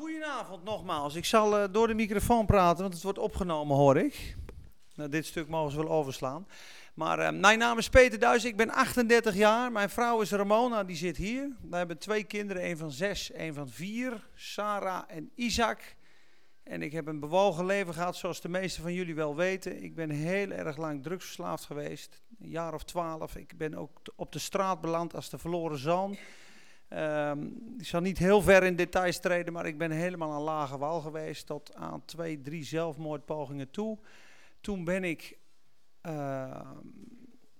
Goedenavond nogmaals. Ik zal eh, door de microfoon praten, want het wordt opgenomen, hoor ik. Nou, dit stuk mogen ze wel overslaan. Maar eh, mijn naam is Peter Duis, ik ben 38 jaar. Mijn vrouw is Ramona, die zit hier. We hebben twee kinderen, een van zes, een van vier. Sarah en Isaac. En ik heb een bewogen leven gehad, zoals de meesten van jullie wel weten. Ik ben heel erg lang drugsverslaafd geweest, een jaar of twaalf. Ik ben ook op de straat beland als de verloren zoon. Ehm, ik zal niet heel ver in details treden, maar ik ben helemaal aan lage wal geweest tot aan twee, drie zelfmoordpogingen toe. Toen ben ik ehm,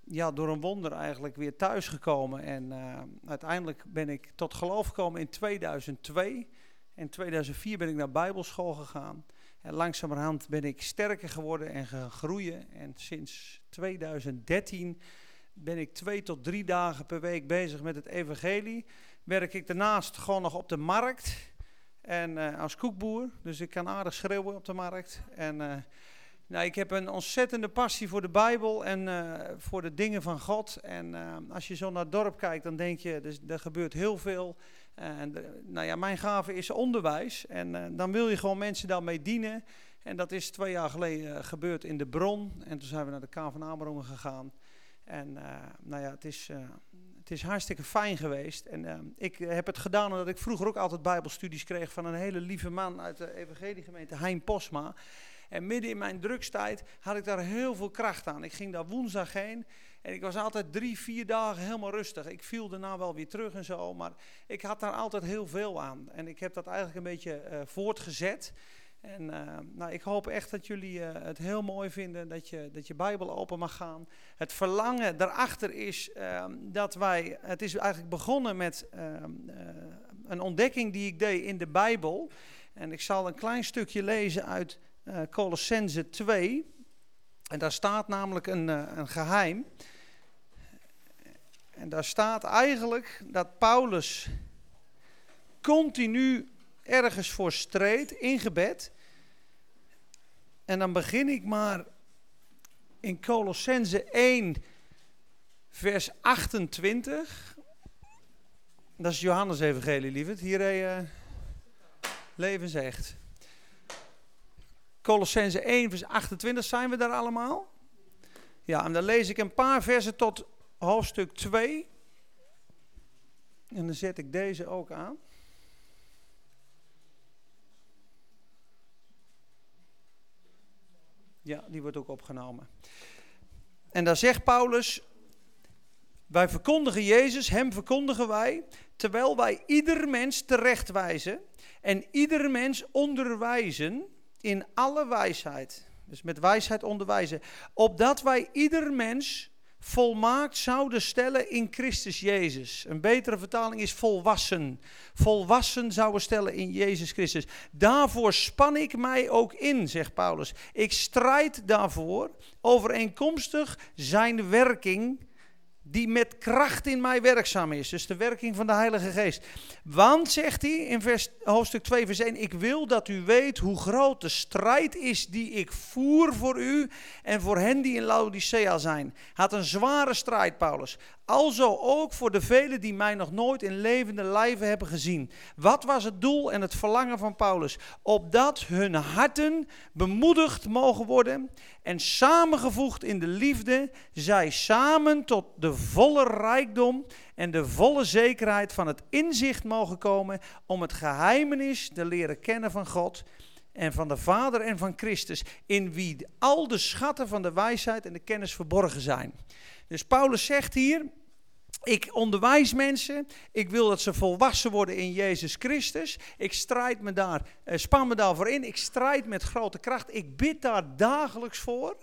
ja, door een wonder eigenlijk weer thuisgekomen en uh, uiteindelijk ben ik tot geloof gekomen in 2002. In 2004 ben ik naar bijbelschool gegaan. En langzamerhand ben ik sterker geworden en gaan groeien. En sinds 2013 ben ik twee tot drie dagen per week bezig met het evangelie werk ik daarnaast gewoon nog op de markt. En uh, als koekboer, dus ik kan aardig schreeuwen op de markt. En uh, nou, ik heb een ontzettende passie voor de Bijbel en uh, voor de dingen van God. En als je zo naar het dorp kijkt, dan denk je, dus, er gebeurt heel veel. En nou ja, mijn gave is onderwijs. En dan wil je gewoon mensen daarmee dienen. En dat is twee jaar geleden gebeurd in de Bron. En toen zijn we naar de K van Amerongen gegaan. En nou ja, het is het is hartstikke fijn geweest. En uh, ik heb het gedaan omdat ik vroeger ook altijd bijbelstudies kreeg van een hele lieve man uit de evangeliegemeente, Hein Posma. En midden in mijn drugstijd had ik daar heel veel kracht aan. Ik ging daar woensdag heen en ik was altijd drie, vier dagen helemaal rustig. Ik viel daarna wel weer terug en zo, maar ik had daar altijd heel veel aan. En ik heb dat eigenlijk een beetje voortgezet. En uh, nou, ik hoop echt dat jullie uh, het heel mooi vinden dat je, dat je Bijbel open mag gaan. Het verlangen daarachter is uh, dat wij, het is eigenlijk begonnen met ehm, eh, een ontdekking die ik deed in de Bijbel. En ik zal een klein stukje lezen uit Colossense 2. En daar staat namelijk een, een geheim. En daar staat eigenlijk dat Paulus continu ergens voor streed, ingebed. En dan begin ik maar in Colossense 1, vers 28. Dat is Johannes Evangelie, lieverd. Hier uh, leven zegt. Colossense 1, vers 28, zijn we daar allemaal? Ja, en dan lees ik een paar versen tot hoofdstuk 2. En dan zet ik deze ook aan. Ja, die wordt ook opgenomen. En daar zegt Paulus, wij verkondigen Jezus, hem verkondigen wij, terwijl wij ieder mens terechtwijzen en ieder mens onderwijzen in alle wijsheid. Dus met wijsheid onderwijzen. Opdat wij ieder mens volmaakt zouden stellen in Christus Jezus. Een betere vertaling is volwassen. Volwassen zouden stellen in Jezus Christus. Daarvoor span ik mij ook in, zegt Paulus. Ik strijd daarvoor overeenkomstig zijn werking die met kracht in mij werkzaam is. Dus de werking van de Heilige Geest. Want, zegt hij in vers, hoofdstuk 2, vers 1, ik wil dat u weet hoe groot de strijd is die ik voer voor u en voor hen die in Laodicea zijn. Had een zware strijd, Paulus. Alzo ook voor de velen die mij nog nooit in levende lijven hebben gezien. Wat was het doel en het verlangen van Paulus? Opdat hun harten bemoedigd mogen worden en samengevoegd in de liefde, zij samen tot de volle rijkdom en de volle zekerheid van het inzicht mogen komen om het geheimenis te leren kennen van God en van de Vader en van Christus, in wie al de schatten van de wijsheid en de kennis verborgen zijn. Dus Paulus zegt hier, ik onderwijs mensen. Ik wil dat ze volwassen worden in Jezus Christus. Ik strijd me daar, uh, span me daarvoor in. Ik strijd met grote kracht. Ik bid daar dagelijks voor.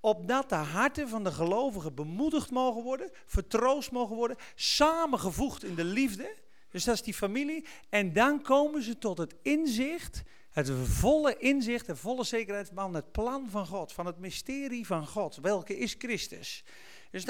Opdat de harten van de gelovigen bemoedigd mogen worden, vertroost mogen worden, samengevoegd in de liefde. Dus dat is die familie. En dan komen ze tot het inzicht, het volle inzicht, de volle zekerheid van het plan van God, van het mysterie van God. Welke is Christus? Dus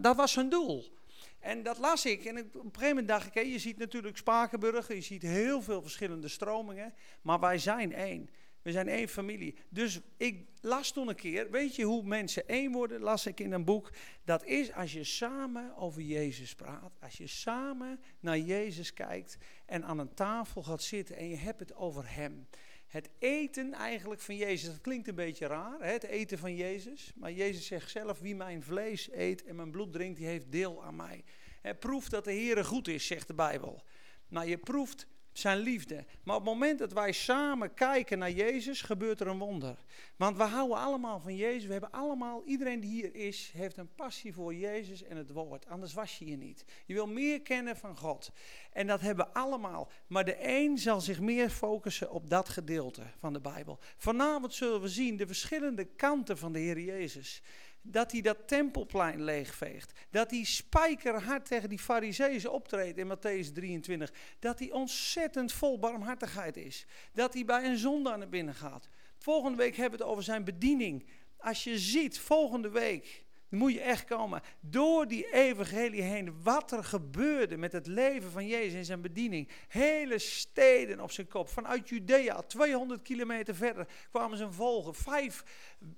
dat was hun doel. En dat las ik. En op een gegeven moment dacht ik, je ziet natuurlijk Spakenburg, je ziet heel veel verschillende stromingen. Maar wij zijn één. We zijn één familie. Dus ik las toen een keer, weet je hoe mensen één worden? Las ik in een boek. Dat is als je samen over Jezus praat. Als je samen naar Jezus kijkt en aan een tafel gaat zitten en je hebt het over Hem. Het eten eigenlijk van Jezus, dat klinkt een beetje raar, hè? het eten van Jezus. Maar Jezus zegt zelf, wie mijn vlees eet en mijn bloed drinkt, die heeft deel aan mij. He, proef dat de Heer goed is, zegt de Bijbel. Maar je proeft zijn liefde. Maar op het moment dat wij samen kijken naar Jezus, gebeurt er een wonder. Want we houden allemaal van Jezus. We hebben allemaal, iedereen die hier is, heeft een passie voor Jezus en het woord. Anders was je hier niet. Je wil meer kennen van God. En dat hebben we allemaal. Maar de een zal zich meer focussen op dat gedeelte van de Bijbel. Vanavond zullen we zien de verschillende kanten van de Heer Jezus dat hij dat tempelplein leegveegt. Dat hij spijkerhard tegen die fariseeën optreedt in Matthäus 23. Dat hij ontzettend vol barmhartigheid is. Dat hij bij een zondaar naar binnen gaat. Volgende week hebben we het over zijn bediening. Als je ziet, volgende week, moet je echt komen. Door die evangelie heen, wat er gebeurde met het leven van Jezus en zijn bediening. Hele steden op zijn kop. Vanuit Judea, 200 kilometer verder, kwamen ze volgen. Vijf,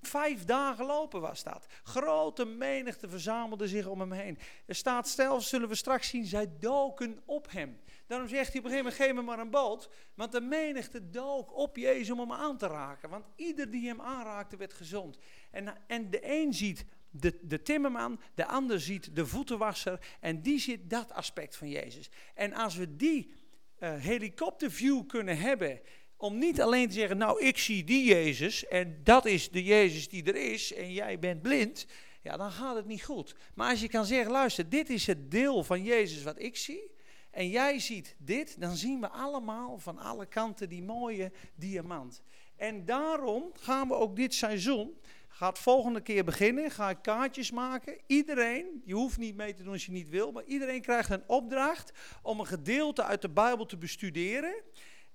vijf dagen lopen was dat. Grote menigte verzamelde zich om hem heen. Er staat zelfs, zullen we straks zien, zij doken op hem. Daarom zegt hij op een gegeven moment, geef me maar een boot. Want de menigte dook op Jezus om hem aan te raken. Want ieder die hem aanraakte werd gezond. En, en de een ziet de, de timmerman, de ander ziet de voetenwasser en die ziet dat aspect van Jezus. En als we die uh, helikopterview kunnen hebben, om niet alleen te zeggen, nou ik zie die Jezus en dat is de Jezus die er is en jij bent blind, ja dan gaat het niet goed. Maar als je kan zeggen, luister, dit is het deel van Jezus wat ik zie en jij ziet dit, dan zien we allemaal van alle kanten die mooie diamant. En daarom gaan we ook dit seizoen Gaat volgende keer beginnen, ga ik kaartjes maken. Iedereen, je hoeft niet mee te doen als je niet wil, maar iedereen krijgt een opdracht om een gedeelte uit de Bijbel te bestuderen.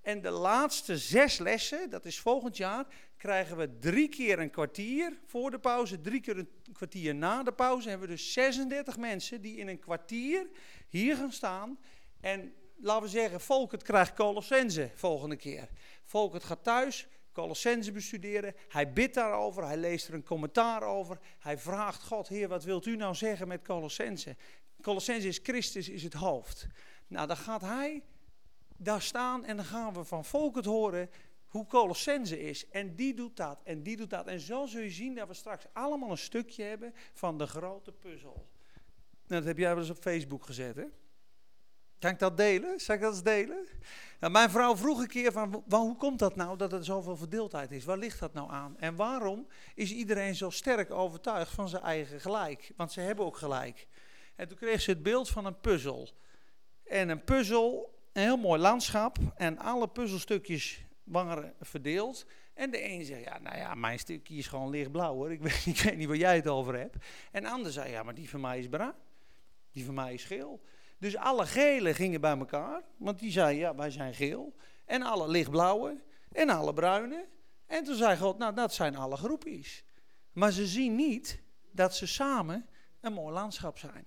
En de laatste zes lessen, dat is volgend jaar, krijgen we drie keer een kwartier voor de pauze, drie keer een kwartier na de pauze. Hebben we dus 36 mensen die in een kwartier hier gaan staan. En laten we zeggen, Volkert krijgt Colossense volgende keer. Volkert gaat thuis, Colossense bestuderen. Hij bidt daarover, hij leest er een commentaar over. Hij vraagt God, Heer, wat wilt u nou zeggen met Colossense? Colossense is Christus, is het hoofd. Nou, dan gaat hij daar staan en dan gaan we van het horen hoe Colossense is. En die doet dat en die doet dat. En zo zul je zien dat we straks allemaal een stukje hebben van de grote puzzel. Nou, dat heb jij wel eens op Facebook gezet, hè? Kan ik dat delen? Zal ik dat eens delen? Mijn vrouw vroeg een keer van, hoe komt dat nou dat er zoveel verdeeldheid is? Waar ligt dat nou aan? En waarom is iedereen zo sterk overtuigd van zijn eigen gelijk? Want ze hebben ook gelijk. En toen kreeg ze het beeld van een puzzel. En een puzzel, een heel mooi landschap. En alle puzzelstukjes waren verdeeld. En de een zei, ja, nou ja, mijn stukje is gewoon lichtblauw hoor. Ik weet, ik weet niet waar jij het over hebt. En de ander zei, ja, maar die van mij is bruin. Die van mij is geel. Dus alle gele gingen bij elkaar, want die zeiden, ja, wij zijn geel. En alle lichtblauwe en alle bruine. En toen zei God, nou, dat zijn alle groepjes. Maar ze zien niet dat ze samen een mooi landschap zijn.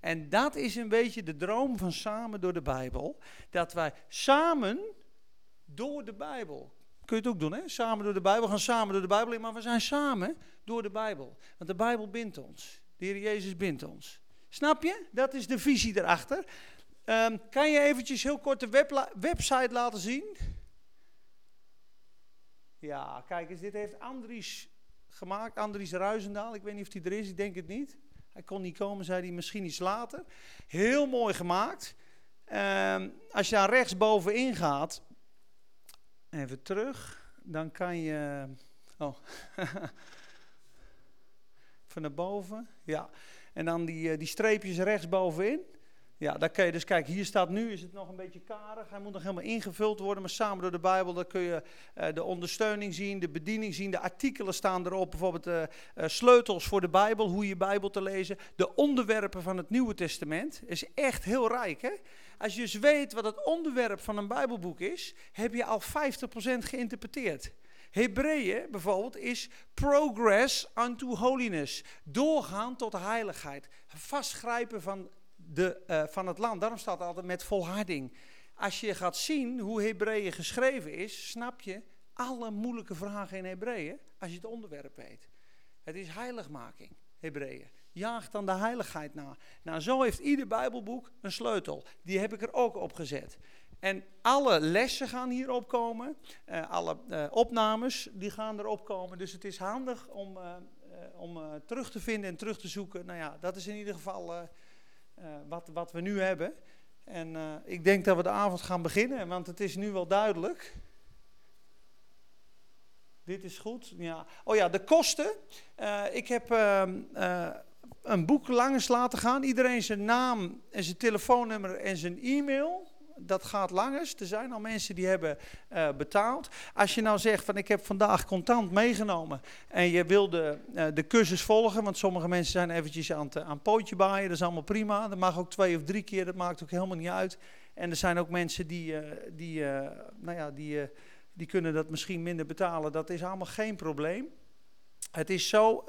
En dat is een beetje de droom van samen door de Bijbel. Dat wij samen door de Bijbel. Kun je het ook doen, hè? Samen door de Bijbel. We gaan samen door de Bijbel in, maar we zijn samen door de Bijbel. Want de Bijbel bindt ons. De Heer Jezus bindt ons. Snap je? Dat is de visie erachter. Um, kan je eventjes heel kort de website laten zien? Ja, kijk eens, dit heeft Andries gemaakt. Andries Ruizendaal. Ik weet niet of hij er is, ik denk het niet. Hij kon niet komen, zei hij misschien iets later. Heel mooi gemaakt. Um, als je daar rechtsbovenin gaat, even terug, dan kan je. Oh, van naar boven. Ja. En dan die, eh, die streepjes rechtsbovenin. Ja, daar kun je dus kijken. Hier staat nu, is het nog een beetje karig. Hij moet nog helemaal ingevuld worden. Maar samen door de Bijbel, dan kun je uh, de ondersteuning zien, de bediening zien. De artikelen staan erop. Bijvoorbeeld uh, sleutels voor de Bijbel, hoe je Bijbel te lezen. De onderwerpen van het Nieuwe Testament. Is echt heel rijk, hè? Als je dus weet wat het onderwerp van een Bijbelboek is, heb je al 50% geïnterpreteerd. Hebreeën bijvoorbeeld is progress unto holiness. Doorgaan tot heiligheid. Vastgrijpen van, de, uh, van het land. Daarom staat altijd met volharding. Als je gaat zien hoe Hebreeën geschreven is, snap je, alle moeilijke vragen in Hebreeën als je het onderwerp weet. Het is heiligmaking, Hebreeën. Jaag dan de heiligheid na. Nou, zo heeft ieder Bijbelboek een sleutel. Die heb ik er ook op gezet. En alle lessen gaan hierop komen. Uh, alle uh, opnames die gaan erop komen. Dus het is handig om, uh, om terug te vinden en terug te zoeken. Nou ja, dat is in ieder geval wat, wat we nu hebben. En ik denk dat we de avond gaan beginnen, want het is nu wel duidelijk. Dit is goed. Ja. Oh ja, de kosten. ik heb ehm, een boek langs laten gaan. Iedereen zijn naam en zijn telefoonnummer en zijn e-mail. Dat gaat langs. Er zijn al mensen die hebben uh, betaald. Als je nou zegt van ik heb vandaag contant meegenomen en je wil de, uh, de cursus volgen, want sommige mensen zijn eventjes aan het aan pootje baaien, dat is allemaal prima. Dat mag ook twee of drie keer, dat maakt ook helemaal niet uit. En er zijn ook mensen die, die, nou ja, die, die kunnen dat misschien minder betalen. Dat is allemaal geen probleem. Het is zo,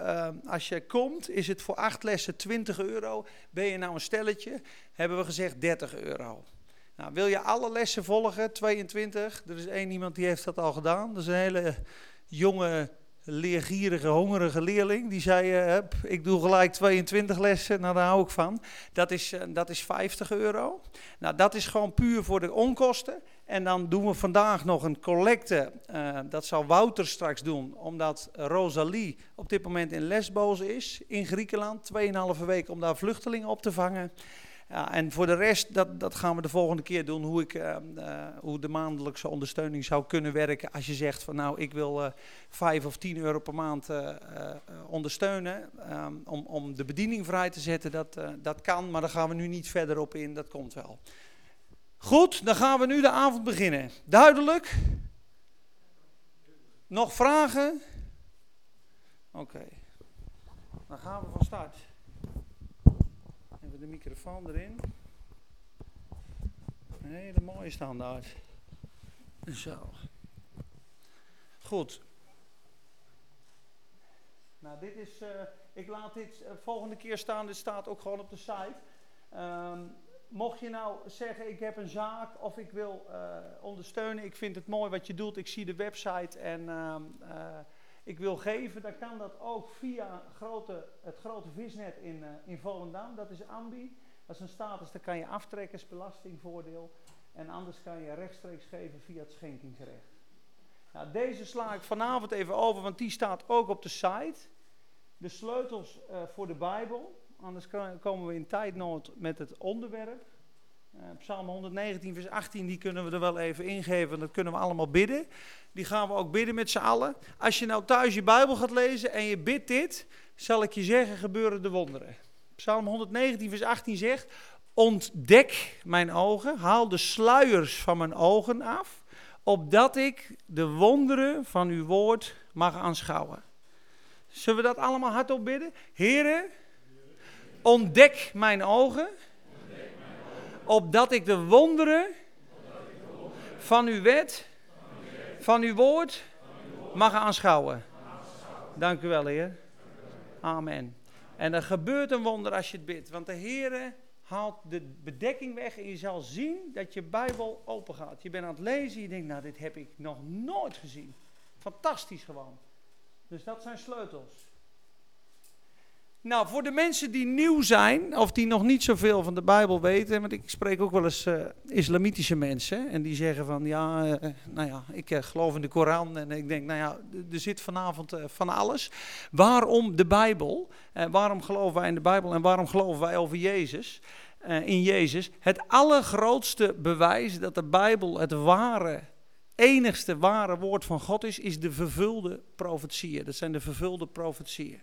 als je komt, is het voor acht lessen 20 euro. Ben je nou een stelletje, hebben we gezegd 30 euro. Nou, wil je alle lessen volgen, 22, er is één iemand die heeft dat al gedaan. Dat is een hele jonge, leergierige, hongerige leerling. Die zei, uh, ik doe gelijk 22 lessen, nou daar hou ik van. Dat is, uh, dat is 50 euro. Nou, dat is gewoon puur voor de onkosten. En dan doen we vandaag nog een collecte. Uh, dat zal Wouter straks doen, omdat Rosalie op dit moment in Lesbos is, in Griekenland. Tweeënhalve week om daar vluchtelingen op te vangen. Ja, en voor de rest, dat, dat gaan we de volgende keer doen, hoe, ik, uh, uh, hoe de maandelijkse ondersteuning zou kunnen werken. Als je zegt van nou, ik wil uh, 5 of 10 euro per maand ondersteunen um, om, om de bediening vrij te zetten, dat, dat kan. Maar daar gaan we nu niet verder op in, dat komt wel. Goed, dan gaan we nu de avond beginnen. Duidelijk? Nog vragen? Oké. Dan gaan we van start. Even de microfoon erin. Een hele mooie standaard. Zo. Goed. Nou, dit is. Uh, ik laat dit uh, volgende keer staan. Dit staat ook gewoon op de site. Um, mocht je nou zeggen, ik heb een zaak of ik wil uh, ondersteunen, ik vind het mooi wat je doet, ik zie de website en uh, ik wil geven, dan kan dat ook via grote, het grote visnet in, in Volendam. Dat is Ambi. Dat is een status, daar kan je aftrekken, belastingvoordeel. En anders kan je rechtstreeks geven via het schenkingsrecht. Nou, deze sla ik vanavond even over, want die staat ook op de site. De sleutels voor de Bijbel anders komen we in tijdnood met het onderwerp. Uh, Psalm 119, vers 18, die kunnen we er wel even ingeven. Dat kunnen we allemaal bidden. Die gaan we ook bidden met z'n allen. Als je nou thuis je Bijbel gaat lezen en je bidt dit, zal ik je zeggen, gebeuren de wonderen. Psalm 119, vers 18 zegt: Ontdek mijn ogen, haal de sluiers van mijn ogen af, opdat ik de wonderen van uw woord mag aanschouwen. Zullen we dat allemaal hardop bidden? Heren, Ontdek mijn ogen, opdat ik de wonderen van uw wet, van uw woord, mag aanschouwen. Dank u wel, Heer. Amen. En er gebeurt een wonder als je het bidt, want de Heer haalt de bedekking weg en je zal zien dat je Bijbel open gaat. Je bent aan het lezen, je denkt, nou, dit heb ik nog nooit gezien. Fantastisch gewoon. Dus dat zijn sleutels. Nou, voor de mensen die nieuw zijn, of die nog niet zoveel van de Bijbel weten, want ik spreek ook wel eens uh, islamitische mensen, en die zeggen van, ja, uh, nou ja, ik uh, geloof in de Koran, en ik denk, nou ja, er zit vanavond van alles. Waarom de Bijbel? waarom geloven wij in de Bijbel en waarom geloven wij over Jezus? in Jezus. Het allergrootste bewijs dat de Bijbel het ware enigste ware woord van God is, is de vervulde profetieën. Dat zijn de vervulde profetieën.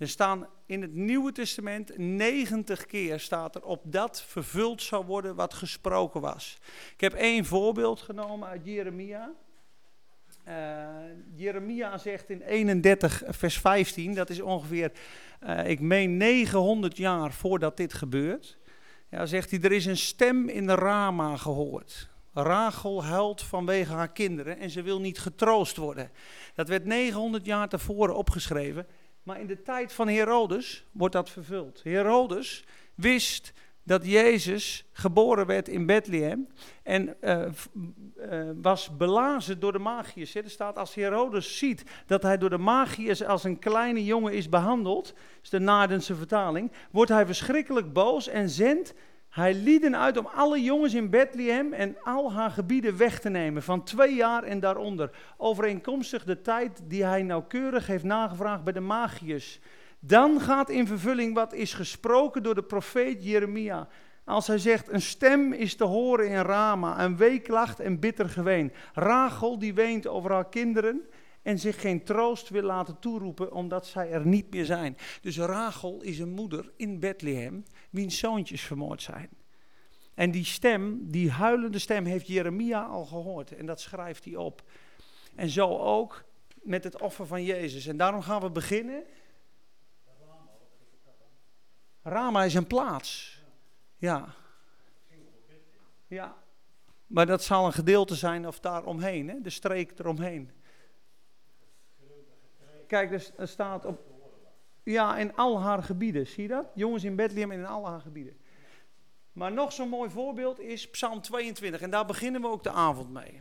Er staan in het Nieuwe Testament 90 keer staat er op dat vervuld zou worden wat gesproken was. Ik heb één voorbeeld genomen uit Jeremia. Uh, Jeremia zegt in 31 vers 15, dat is ongeveer, uh, ik meen 900 jaar voordat dit gebeurt. Ja, zegt hij, er is een stem in de Rama gehoord. Rachel huilt vanwege haar kinderen en ze wil niet getroost worden. Dat werd 900 jaar tevoren opgeschreven. Maar in de tijd van Herodes wordt dat vervuld. Herodes wist dat Jezus geboren werd in Bethlehem en uh, uh, was belazen door de magiërs. Er staat als Herodes ziet dat hij door de magiërs als een kleine jongen is behandeld, is de Naardense vertaling, wordt hij verschrikkelijk boos en zendt hij lieden uit om alle jongens in Bethlehem en al haar gebieden weg te nemen, van twee jaar en daaronder, overeenkomstig de tijd die hij nauwkeurig heeft nagevraagd bij de magiërs. Dan gaat in vervulling wat is gesproken door de profeet Jeremia. Als hij zegt, een stem is te horen in Rama, een weeklacht en bitter geween. Rachel die weent over haar kinderen en zich geen troost wil laten toeroepen omdat zij er niet meer zijn. Dus Rachel is een moeder in Bethlehem wiens zoontjes vermoord zijn. En die stem, die huilende stem, heeft Jeremia al gehoord en dat schrijft hij op. En zo ook met het offer van Jezus. En daarom gaan we beginnen. Rama is een plaats. Ja. Ja. Maar dat zal een gedeelte zijn of daar omheen, hè? de streek eromheen. Kijk, er staat op. Ja, in al haar gebieden, zie je dat? Jongens in Bethlehem in al haar gebieden. Maar nog zo'n mooi voorbeeld is Psalm 22 en daar beginnen we ook de avond mee.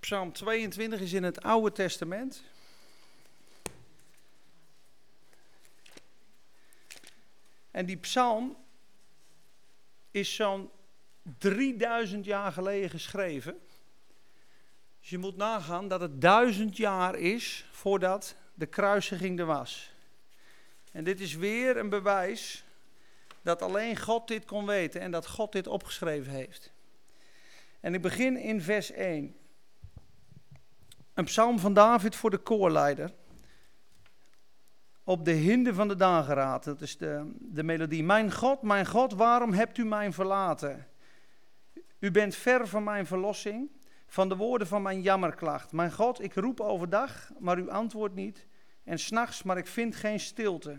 Psalm 22 is in het Oude Testament. En die psalm is zo'n 3000 jaar geleden geschreven. Dus je moet nagaan dat het duizend jaar is voordat de kruisiging er was. En dit is weer een bewijs dat alleen God dit kon weten en dat God dit opgeschreven heeft. En ik begin in vers 1. Een psalm van David voor de koorleider. Op de hinde van de dageraad, dat is de, de melodie. Mijn God, mijn God, waarom hebt u mij verlaten? U bent ver van mijn verlossing van de woorden van mijn jammerklacht. Mijn God, ik roep overdag, maar u antwoordt niet. En s'nachts, maar ik vind geen stilte.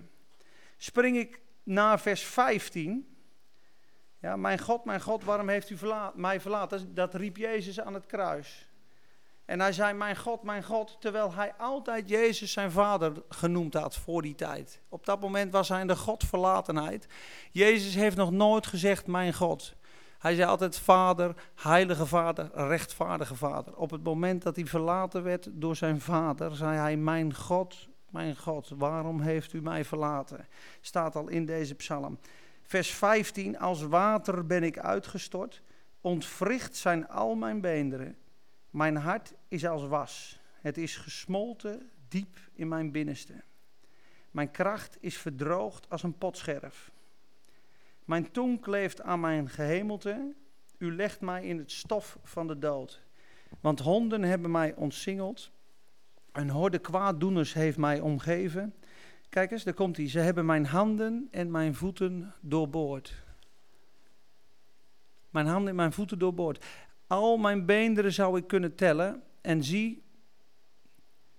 Spring ik naar vers 15. Ja, mijn God, mijn God, waarom heeft u mij verlaten? Dat riep Jezus aan het kruis. En hij zei, mijn God, mijn God, terwijl hij altijd Jezus zijn vader genoemd had voor die tijd. Op dat moment was hij in de Godverlatenheid. Jezus heeft nog nooit gezegd, mijn God. Hij zei altijd vader, heilige vader, rechtvaardige vader. Op het moment dat hij verlaten werd door zijn vader, zei hij, mijn God, mijn God, waarom heeft u mij verlaten? Staat al in deze psalm. Vers 15, als water ben ik uitgestort, ontwricht zijn al mijn beenderen. Mijn hart is als was, het is gesmolten diep in mijn binnenste. Mijn kracht is verdroogd als een potscherf. Mijn tong kleeft aan mijn gehemelte. U legt mij in het stof van de dood. Want honden hebben mij ontsingeld. Een horde kwaaddoeners heeft mij omgeven. Kijk eens, daar komt hij. Ze hebben mijn handen en mijn voeten doorboord. Mijn handen en mijn voeten doorboord. Al mijn beenderen zou ik kunnen tellen. En zie,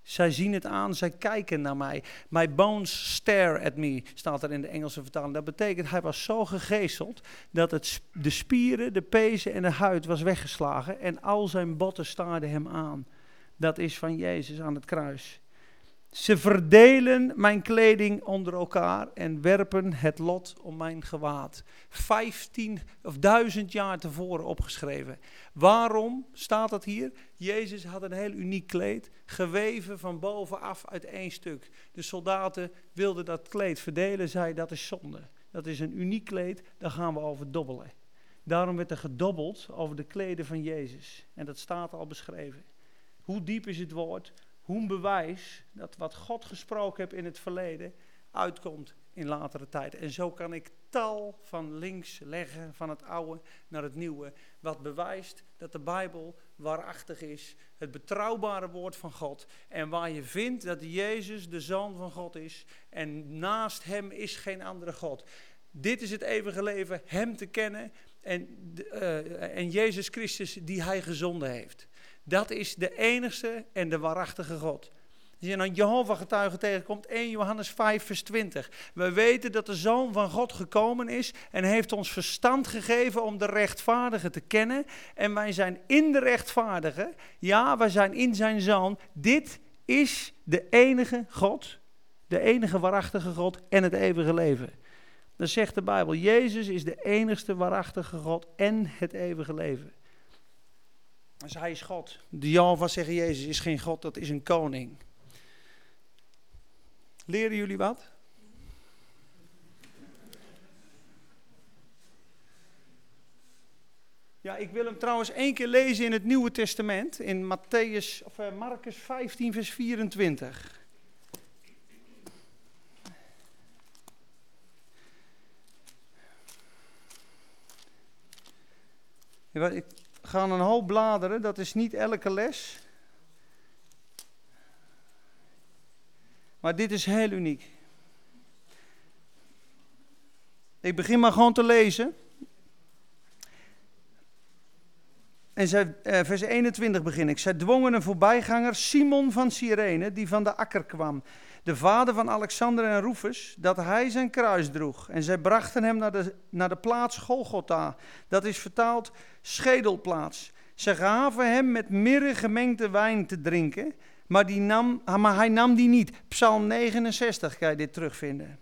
zij zien het aan, zij kijken naar mij. My bones stare at me, staat er in de Engelse vertaling. Dat betekent, hij was zo gegezeld dat het, de spieren, de pezen en de huid was weggeslagen. En al zijn botten staarden hem aan. Dat is van Jezus aan het kruis. Ze verdelen mijn kleding onder elkaar en werpen het lot om mijn gewaad. Vijftien of duizend jaar tevoren opgeschreven. Waarom staat dat hier? Jezus had een heel uniek kleed, geweven van bovenaf uit één stuk. De soldaten wilden dat kleed verdelen, zei dat is zonde. Dat is een uniek kleed, daar gaan we over dobbelen. Daarom werd er gedobbeld over de kleden van Jezus. En dat staat al beschreven. Hoe diep is het woord? Hoe bewijs dat wat God gesproken heeft in het verleden uitkomt in latere tijd. En zo kan ik tal van links leggen van het oude naar het nieuwe. Wat bewijst dat de Bijbel waarachtig is. Het betrouwbare woord van God. En waar je vindt dat Jezus de Zoon van God is. En naast hem is geen andere God. Dit is het eeuwige leven, hem te kennen. En, uh, en Jezus Christus die hij gezonden heeft. Dat is de enigste en de waarachtige God. Als je dan Jehovah getuige tegenkomt, 1 Johannes 5 vers 20. We weten dat de Zoon van God gekomen is en heeft ons verstand gegeven om de rechtvaardige te kennen. En wij zijn in de rechtvaardige, ja, wij zijn in zijn Zoon. Dit is de enige God de enige waarachtige God en het eeuwige leven. Dan zegt de Bijbel, Jezus is de enigste waarachtige God en het eeuwige leven. Dus hij is God. De Jehovah zeggen Jezus is geen God, dat is een koning. Leren jullie wat? Ja, ik wil hem trouwens één keer lezen in het Nieuwe Testament, in Matthäus, of uh, Marcus 15, vers 24. Ik ga een hoop bladeren, dat is niet elke les. Maar dit is heel uniek. Ik begin maar gewoon te lezen. En zij, eh, vers 21 begin ik. Zij dwongen een voorbijganger, Simon van Cyrene, die van de akker kwam, de vader van Alexander en Rufus, dat hij zijn kruis droeg. En zij brachten hem naar de, naar de plaats Golgotha. Dat is vertaald schedelplaats. Ze gaven hem met mirre gemengde wijn te drinken, maar, die nam, maar hij nam die niet. Psalm 69 kan je dit terugvinden.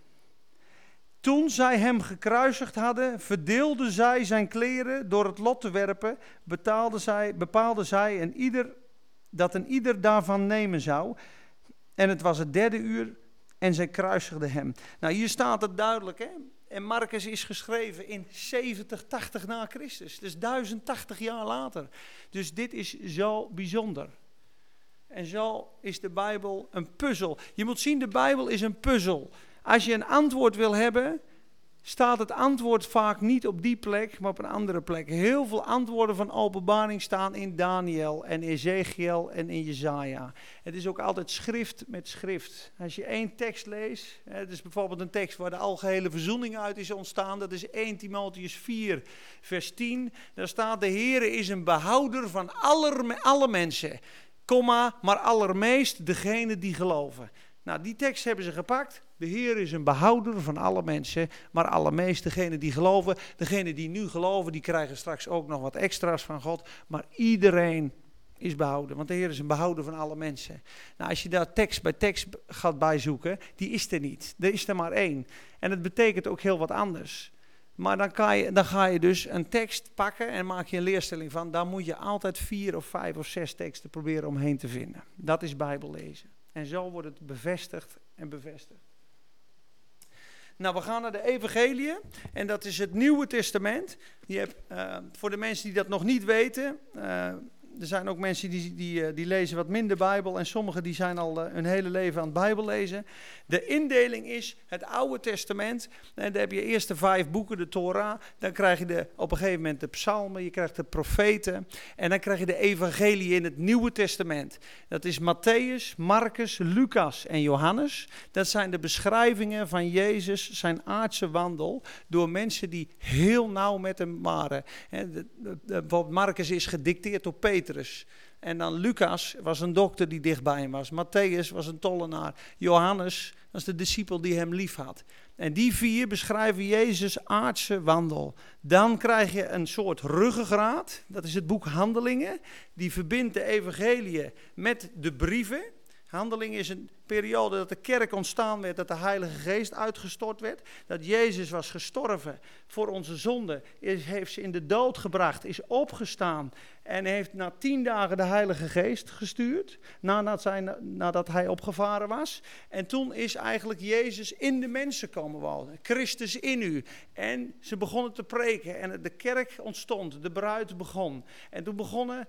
Toen zij hem gekruisigd hadden, verdeelden zij zijn kleren door het lot te werpen, betaalde zij, bepaalde zij een ieder, dat een ieder daarvan nemen zou. En het was het derde uur en zij kruisigden hem. Nou, hier staat het duidelijk, hè? En Marcus is geschreven in 70, 80 na Christus. Dus 1080 jaar later. Dus dit is zo bijzonder. En zo is de Bijbel een puzzel. Je moet zien, de Bijbel is een puzzel. Als je een antwoord wil hebben, staat het antwoord vaak niet op die plek, maar op een andere plek. Heel veel antwoorden van openbaring staan in Daniel en Ezekiel en in Jezaja. Het is ook altijd schrift met schrift. Als je één tekst leest, het is bijvoorbeeld een tekst waar de algehele verzoening uit is ontstaan, dat is 1 Timotheus 4, vers 10. Daar staat, de Heer is een behouder van aller, alle mensen, komma, maar allermeest degene die geloven. Nou, die tekst hebben ze gepakt. De Heer is een behouder van alle mensen, maar allermeest degenen die geloven. Degenen die nu geloven, die krijgen straks ook nog wat extra's van God. Maar iedereen is behouden, want de Heer is een behouder van alle mensen. Nou, als je daar tekst bij tekst gaat bijzoeken, die is er niet. Er is er maar één. En het betekent ook heel wat anders. Maar dan, je, dan ga je dus een tekst pakken en maak je een leerstelling van. Daar moet je altijd vier of vijf of zes teksten proberen omheen te vinden. Dat is Bijbel lezen. En zo wordt het bevestigd en bevestigd. Nou, we gaan naar de Evangelie en dat is het Nieuwe Testament. Je hebt, uh, voor de mensen die dat nog niet weten, uh, er zijn ook mensen die, die, eh, die lezen wat minder Bijbel en sommigen die zijn al hun hele leven aan het Bijbel lezen. De indeling is het Oude Testament. En dan heb je eerst de vijf boeken, de Torah. Dan krijg je de, op een gegeven moment de psalmen, je krijgt de profeten. En dan krijg je de evangelie in het Nieuwe Testament. Dat is Matthäus, Marcus, Lucas en Johannes. Dat zijn de beschrijvingen van Jezus, zijn aardse wandel, door mensen die heel nauw met hem waren. Bijvoorbeeld Marcus is gedicteerd door En dan Lucas was een dokter die dichtbij hem was. Matthäus was een tollenaar. Johannes was de discipel die hem lief had. En die vier beschrijven Jezus' aardse wandel. Dan krijg je een soort ruggengraat. Dat is het boek Handelingen. Die verbindt de evangelie met de brieven. Handelingen is een periode dat de kerk ontstaan werd, dat de Heilige Geest uitgestort werd, dat Jezus was gestorven voor onze zonde, is, heeft ze in de dood gebracht, is opgestaan en heeft na tien dagen de Heilige Geest gestuurd, nadat, zij, nadat hij opgevaren was. En toen is eigenlijk Jezus in de mensen komen wonen, Christus in u. En ze begonnen te preken en de kerk ontstond, de bruid begon. En toen begonnen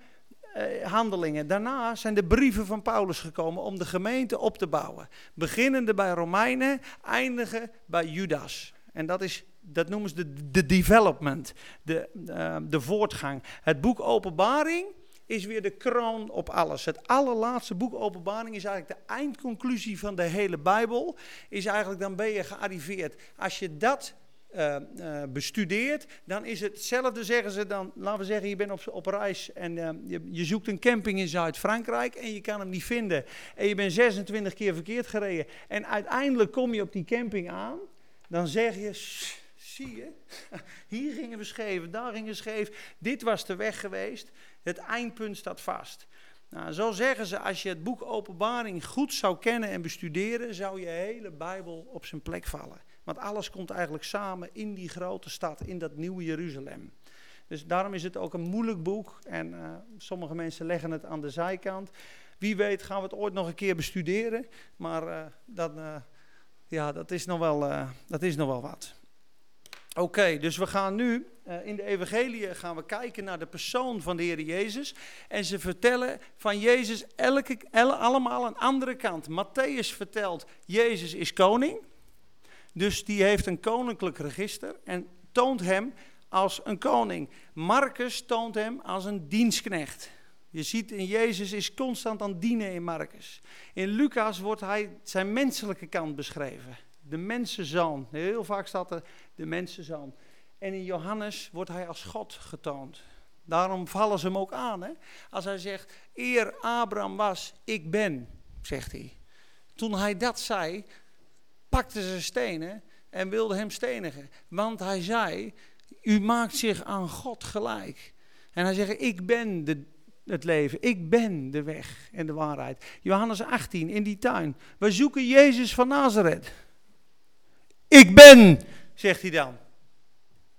eh, handelingen. Daarna zijn de brieven van Paulus gekomen om de gemeente op te bouwen. Beginnende bij Romeinen, eindigen bij Judas. En dat, is, dat noemen ze de, de development, de, uh, de voortgang. Het boek Openbaring is weer de kroon op alles. Het allerlaatste boek Openbaring is eigenlijk de eindconclusie van de hele Bijbel. Is eigenlijk dan ben je gearriveerd. Als je dat uh, uh, bestudeert, dan is het hetzelfde, zeggen ze dan, laten we zeggen, je bent op, op reis en uh, je, je, zoekt een camping in Zuid-Frankrijk en je kan hem niet vinden. En je bent 26 keer verkeerd gereden en uiteindelijk kom je op die camping aan, dan zeg je, zie je, hier gingen we scheef, daar gingen we scheef, dit was de weg geweest, het eindpunt staat vast. Nou, zo zeggen ze, als je het boek Openbaring goed zou kennen en bestuderen, zou je hele Bijbel op zijn plek vallen. Want alles komt eigenlijk samen in die grote stad, in dat nieuwe Jeruzalem. Dus daarom is het ook een moeilijk boek en uh, sommige mensen leggen het aan de zijkant. Wie weet gaan we het ooit nog een keer bestuderen, maar uh, dat, uh, ja, dat, is nog wel, dat is nog wel wat. Oké, dus we gaan nu in de evangelie gaan we kijken naar de persoon van de Heer Jezus. En ze vertellen van Jezus elke, allemaal een andere kant. Matthäus vertelt, Jezus is koning. Dus die heeft een koninklijk register en toont hem als een koning. Marcus toont hem als een dienstknecht. Je ziet in Jezus is constant aan dienen in Marcus. In Lucas wordt hij zijn menselijke kant beschreven de mensenzoon. Heel vaak staat er de mensenzoon. En in Johannes wordt hij als God getoond. Daarom vallen ze hem ook aan. Hè? Als hij zegt, eer Abraham was, ik ben, zegt hij. Toen hij dat zei, pakten ze stenen en wilden hem stenigen. Want hij zei, u maakt zich aan God gelijk. En hij zegt, ik ben de, het leven. Ik ben de weg en de waarheid. Johannes 18, in die tuin. We zoeken Jezus van Nazareth. Ik ben, zegt hij dan.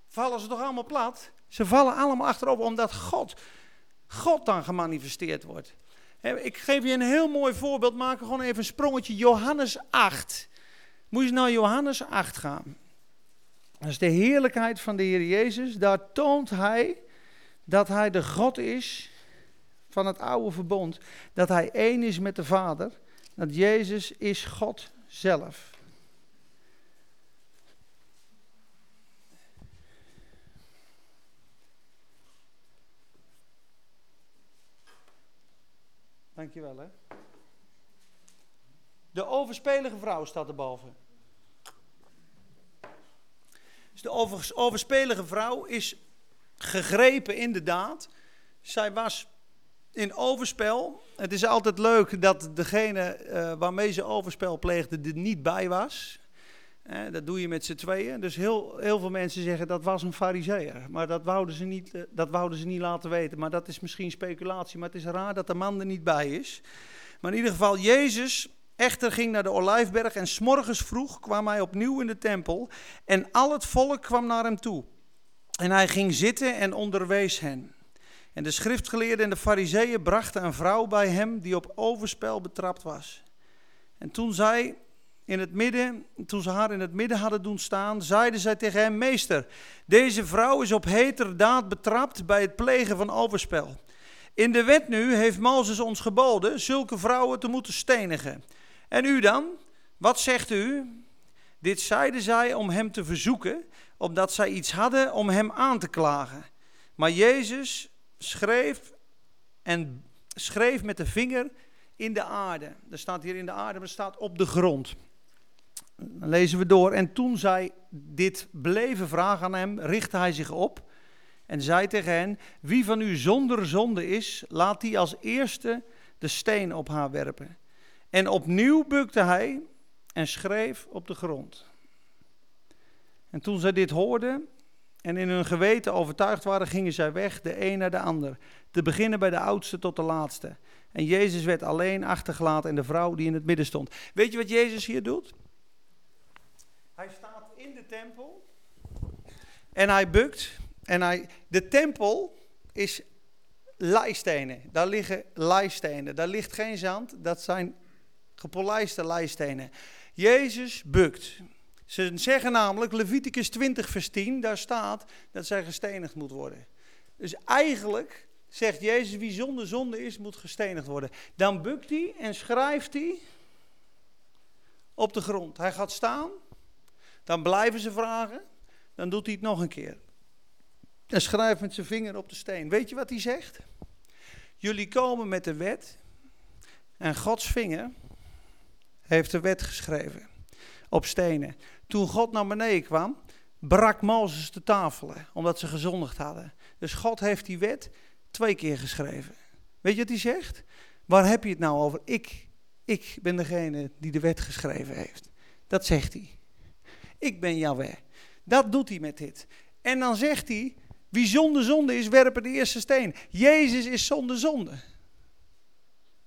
Vallen ze toch allemaal plat? Ze vallen allemaal achterover omdat God, God dan gemanifesteerd wordt. Ik geef je een heel mooi voorbeeld, maak gewoon even een sprongetje. Johannes 8. Moet je naar Johannes 8 gaan. Dat is de heerlijkheid van de Heer Jezus. Daar toont hij dat hij de God is van het oude verbond. Dat hij één is met de Vader. Dat Jezus is God zelf. Dankjewel hè. De overspelige vrouw staat erboven. Dus de over, overspelige vrouw is gegrepen in de daad. Zij was in overspel. Het is altijd leuk dat degene uh, waarmee ze overspel pleegde er niet bij was dat doe je met z'n tweeën. Dus heel, heel veel mensen zeggen dat was een fariseer. Maar dat wouden, ze niet, eh, dat wouden ze niet laten weten. Maar dat is misschien speculatie. Maar het is raar dat de man er niet bij is. Maar in ieder geval, Jezus echter ging naar de Olijfberg. En s'morgens vroeg kwam hij opnieuw in de tempel. En al het volk kwam naar hem toe. En hij ging zitten en onderwees hen. En de schriftgeleerden en de fariseeën brachten een vrouw bij hem die op overspel betrapt was. En toen zij in het midden, toen ze haar in het midden hadden doen staan, zeiden zij tegen hem: Meester, deze vrouw is op heterdaad betrapt bij het plegen van overspel. In de wet nu heeft Mozes ons geboden zulke vrouwen te moeten stenigen. En u dan? Wat zegt u? Dit zeiden zij om hem te verzoeken, omdat zij iets hadden om hem aan te klagen. Maar Jezus schreef en schreef met de vinger in de aarde. Er staat hier in de aarde, maar er staat op de grond. Dan lezen we door. En toen zij dit bleven vragen aan hem, richtte hij zich op en zei tegen hen: Wie van u zonder zonde is, laat die als eerste de steen op haar werpen. En opnieuw bukte hij en schreef op de grond. En toen zij dit hoorden en in hun geweten overtuigd waren, gingen zij weg, de een naar de ander. Te beginnen bij de oudste tot de laatste. En Jezus werd alleen achtergelaten en de vrouw die in het midden stond. Weet je wat Jezus hier doet? Hij staat in de tempel en hij bukt. En hij, de tempel is leistenen. Daar liggen leistenen. Daar ligt geen zand. Dat zijn gepolijste leistenen. Jezus bukt. Ze zeggen namelijk, Leviticus 20 vers 10, daar staat dat zij gestenigd moet worden. Dus eigenlijk zegt Jezus, wie zonder zonde is, moet gestenigd worden. Dan bukt hij en schrijft hij op de grond. Hij gaat staan dan blijven ze vragen. Dan doet hij het nog een keer. En schrijft met zijn vinger op de steen. Weet je wat hij zegt? Jullie komen met de wet. En Gods vinger heeft de wet geschreven. Op stenen. Toen God naar beneden kwam, brak Mozes de tafelen. Omdat ze gezondigd hadden. Dus God heeft die wet twee keer geschreven. Weet je wat hij zegt? Waar heb je het nou over? Ik, ik ben degene die de wet geschreven heeft. Dat zegt hij. Ik ben Yahweh. Dat doet hij met dit. En dan zegt hij, wie zonder zonde is, werpen de eerste steen. Jezus is zonder zonde.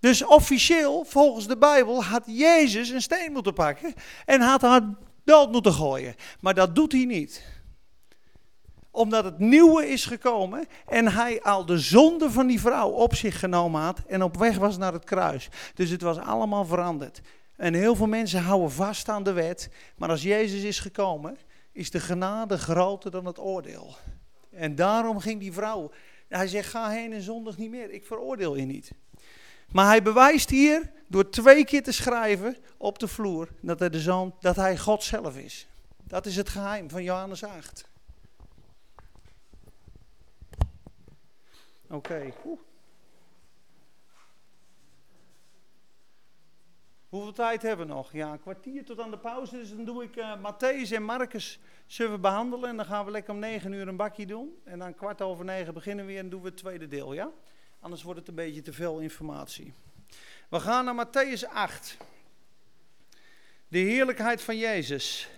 Dus officieel, volgens de Bijbel, had Jezus een steen moeten pakken en had haar dood moeten gooien. Maar dat doet hij niet omdat het nieuwe is gekomen en hij al de zonde van die vrouw op zich genomen had en op weg was naar het kruis. Dus het was allemaal veranderd. En heel veel mensen houden vast aan de wet, maar als Jezus is gekomen, is de genade groter dan het oordeel. En daarom ging die vrouw, hij zegt ga heen en zondig niet meer, ik veroordeel je niet. Maar hij bewijst hier door twee keer te schrijven op de vloer dat hij, de dat hij God zelf is. Dat is het geheim van Johannes 8. Oké. Hoeveel tijd hebben we nog? Ja, een kwartier tot aan de pauze. Dus dan doe ik uh, Matthäus en Marcus zullen behandelen. En dan gaan we lekker om negen uur een bakje doen. En dan kwart over negen beginnen we weer en doen we het tweede deel, ja? Anders wordt het een beetje te veel informatie. We gaan naar Matthäus 8. De heerlijkheid van Jezus.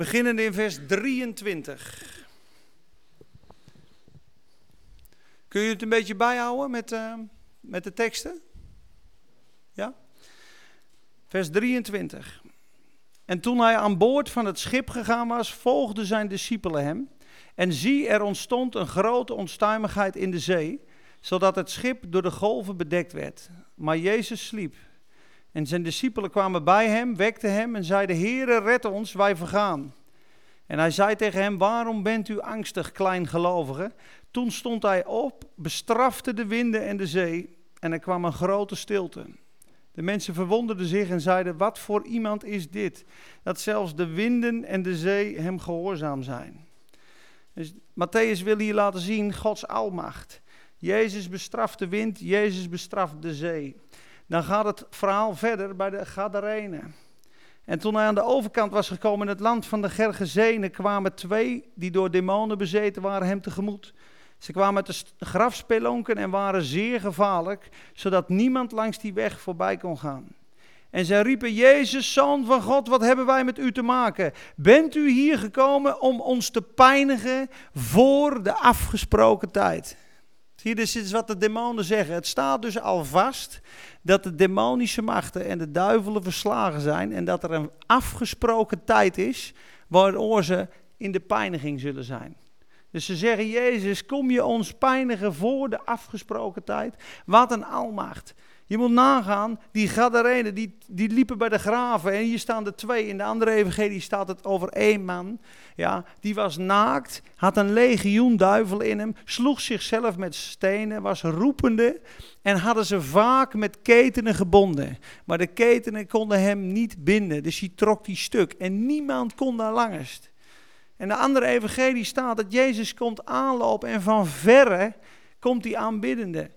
Beginnende in vers 23. Kun je het een beetje bijhouden met, uh, met de teksten? Ja? Vers 23. En toen hij aan boord van het schip gegaan was, volgden zijn discipelen hem. En zie, er ontstond een grote onstuimigheid in de zee, zodat het schip door de golven bedekt werd. Maar Jezus sliep. En zijn discipelen kwamen bij hem, wekten hem en zeiden: Heere, red ons, wij vergaan. En hij zei tegen hem: Waarom bent u angstig, kleingelovige? Toen stond hij op, bestrafte de winden en de zee, en er kwam een grote stilte. De mensen verwonderden zich en zeiden: Wat voor iemand is dit? Dat zelfs de winden en de zee hem gehoorzaam zijn. Dus Matthäus wil hier laten zien Gods almacht. Jezus bestraft de wind, Jezus bestraft de zee. Dan gaat het verhaal verder bij de Gadarenen. En toen hij aan de overkant was gekomen in het land van de Gergezenen, kwamen twee die door demonen bezeten waren hem tegemoet. Ze kwamen uit de grafspelonken en waren zeer gevaarlijk, zodat niemand langs die weg voorbij kon gaan. En zij riepen, Jezus, Zoon van God, wat hebben wij met u te maken? Bent u hier gekomen om ons te pijnigen voor de afgesproken tijd? Zie dit is wat de demonen zeggen. Het staat dus al vast dat de demonische machten en de duivelen verslagen zijn en dat er een afgesproken tijd is waardoor ze in de pijniging zullen zijn. Dus ze zeggen, Jezus, kom je ons pijnigen voor de afgesproken tijd? Wat een almacht. Je moet nagaan, die Gadarenen, die, die liepen bij de graven. En hier staan er twee. In de andere evangelie staat het over één man. Ja, die was naakt, had een legioen duivel in hem, sloeg zichzelf met stenen, was roepende. En hadden ze vaak met ketenen gebonden. Maar de ketenen konden hem niet binden. Dus hij trok die stuk. En niemand kon daar langest. En de andere evangelie staat dat Jezus komt aanlopen en van verre komt hij aanbiddende.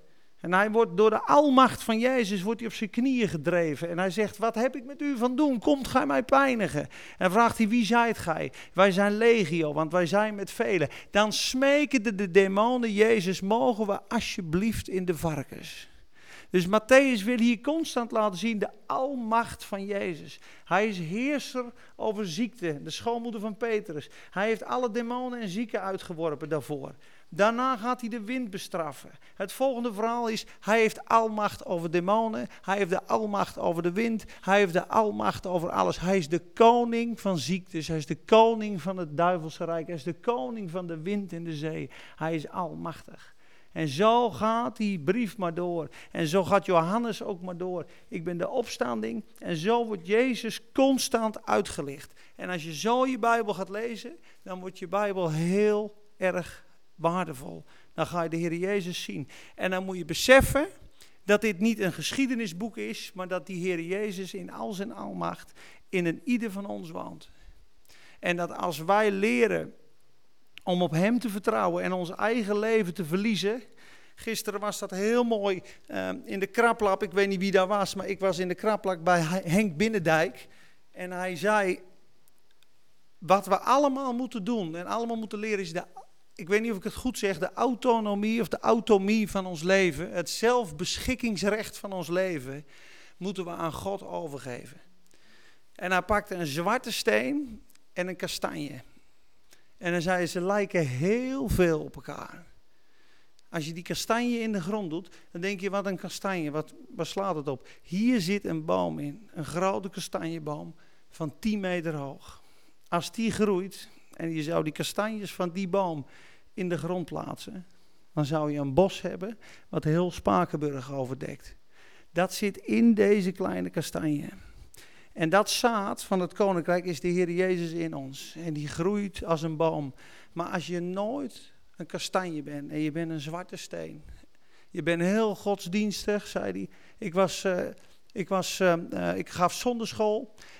En hij wordt door de almacht van Jezus wordt hij op zijn knieën gedreven. En hij zegt, wat heb ik met u van doen? Komt gij mij pijnigen? En vraagt hij, wie zijt gij? Wij zijn legio, want wij zijn met velen. Dan smeken de, de demonen Jezus, mogen we alsjeblieft in de varkens. Dus Matthäus wil hier constant laten zien de almacht van Jezus. Hij is heerser over ziekte, de schoonmoeder van Petrus. Hij heeft alle demonen en zieken uitgeworpen daarvoor. Daarna gaat hij de wind bestraffen. Het volgende verhaal is, hij heeft almacht over demonen, hij heeft de almacht over de wind, hij heeft de almacht over alles. Hij is de koning van ziektes, hij is de koning van het duivelse rijk, hij is de koning van de wind en de zee. Hij is almachtig. En zo gaat die brief maar door. En zo gaat Johannes ook maar door. Ik ben de opstanding. En zo wordt Jezus constant uitgelicht. En als je zo je Bijbel gaat lezen, dan wordt je Bijbel heel erg waardevol. Dan ga je de Heer Jezus zien. En dan moet je beseffen dat dit niet een geschiedenisboek is, maar dat die Heer Jezus in al zijn almacht in een ieder van ons woont. En dat als wij leren om op Hem te vertrouwen en ons eigen leven te verliezen. Gisteren was dat heel mooi uh, in de kraplap. Ik weet niet wie daar was, maar ik was in de kraplap bij Henk Binnendijk. En hij zei wat we allemaal moeten doen en allemaal moeten leren is de, ik weet niet of ik het goed zeg, de autonomie of de autonomie van ons leven, het zelfbeschikkingsrecht van ons leven, moeten we aan God overgeven. En hij pakte een zwarte steen en een kastanje. En dan zei ze lijken heel veel op elkaar. Als je die kastanje in de grond doet, dan denk je, wat een kastanje, wat, waar slaat het op? Hier zit een boom in, een grote kastanjeboom van 10 meter hoog. Als die groeit en je zou die kastanjes van die boom in de grond plaatsen, dan zou je een bos hebben wat heel Spakenburg overdekt. Dat zit in deze kleine kastanje. En dat zaad van het koninkrijk is de Heer Jezus in ons. En die groeit als een boom. Maar als je nooit een kastanje bent en je bent een zwarte steen. Je bent heel godsdienstig, zei hij. Ik was, uh, ik was, uh, ik gaf.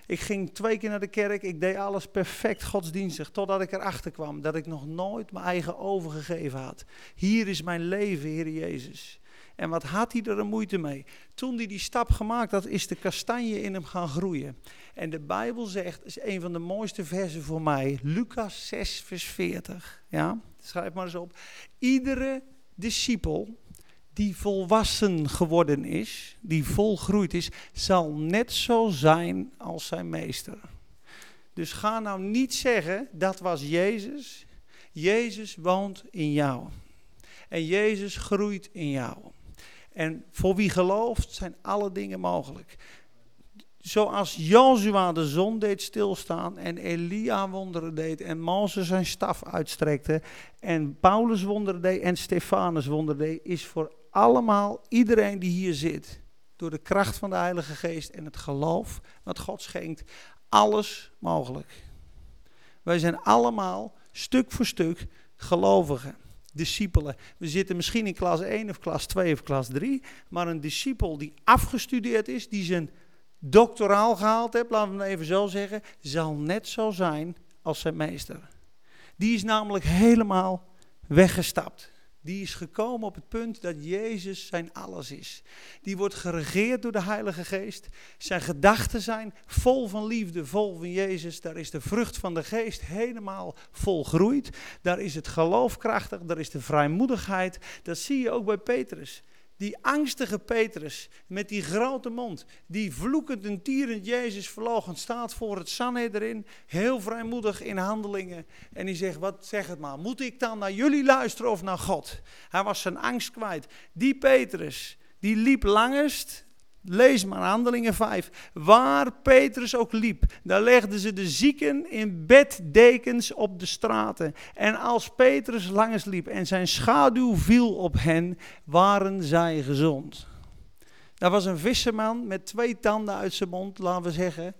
Ik ging twee keer naar de kerk. Ik deed alles perfect godsdienstig. Totdat ik erachter kwam dat ik nog nooit mijn eigen overgegeven had. Hier is mijn leven, Heer Jezus. En wat had hij er een moeite mee? Toen hij die stap gemaakt had, is de kastanje in hem gaan groeien. En de Bijbel zegt, is een van de mooiste versen voor mij, Lucas 6, vers 40. Ja, schrijf maar eens op. Iedere discipel die volwassen geworden is, die volgroeid is, zal net zo zijn als zijn meester. Dus ga nou niet zeggen, dat was Jezus. Jezus woont in jou. En Jezus groeit in jou. En voor wie gelooft zijn alle dingen mogelijk. Zoals Jozua de zon deed stilstaan en Elia wonderen deed en Mozes zijn staf uitstrekte en Paulus wonderen deed en Stefanus wonderen deed, is voor allemaal iedereen die hier zit, door de kracht van de Heilige Geest en het geloof wat God schenkt, alles mogelijk. Wij zijn allemaal stuk voor stuk gelovigen discipelen. We zitten misschien in klas 1 of klas 2 of klas 3, maar een discipel die afgestudeerd is, die zijn doctoraal gehaald heeft, laten we het even zo zeggen, zal net zo zijn als zijn meester. Die is namelijk helemaal weggestapt die is gekomen op het punt dat Jezus zijn alles is. Die wordt geregeerd door de Heilige Geest. Zijn gedachten zijn vol van liefde, vol van Jezus. Daar is de vrucht van de Geest helemaal volgroeid. Daar is het geloof krachtig, daar is de vrijmoedigheid. Dat zie je ook bij Petrus. Die angstige Petrus met die grote mond, die vloekend en tierend Jezus verloochend staat voor het Sanhedrin, heel vrijmoedig in handelingen. En die zegt, wat zeg het maar, moet ik dan naar jullie luisteren of naar God? Hij was zijn angst kwijt. Die Petrus, die liep langest Lees maar Handelingen 5. Waar Petrus ook liep, daar legden ze de zieken in beddekens op de straten. En als Petrus langs liep en zijn schaduw viel op hen, waren zij gezond. Daar was een visserman met twee tanden uit zijn mond, laten we zeggen.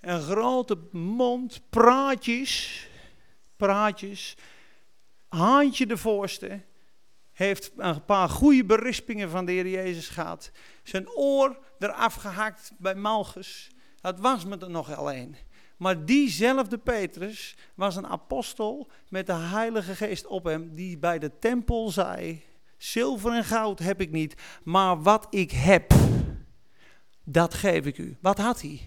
Een grote mond, praatjes, praatjes, handje de voorste heeft een paar goede berispingen van de Heer Jezus gehad. Zijn oor eraf gehakt bij Malchus. Dat was me er nog alleen. Maar diezelfde Petrus was een apostel met de Heilige Geest op hem, die bij de tempel zei: Zilver en goud heb ik niet, maar wat ik heb, dat geef ik u. Wat had hij?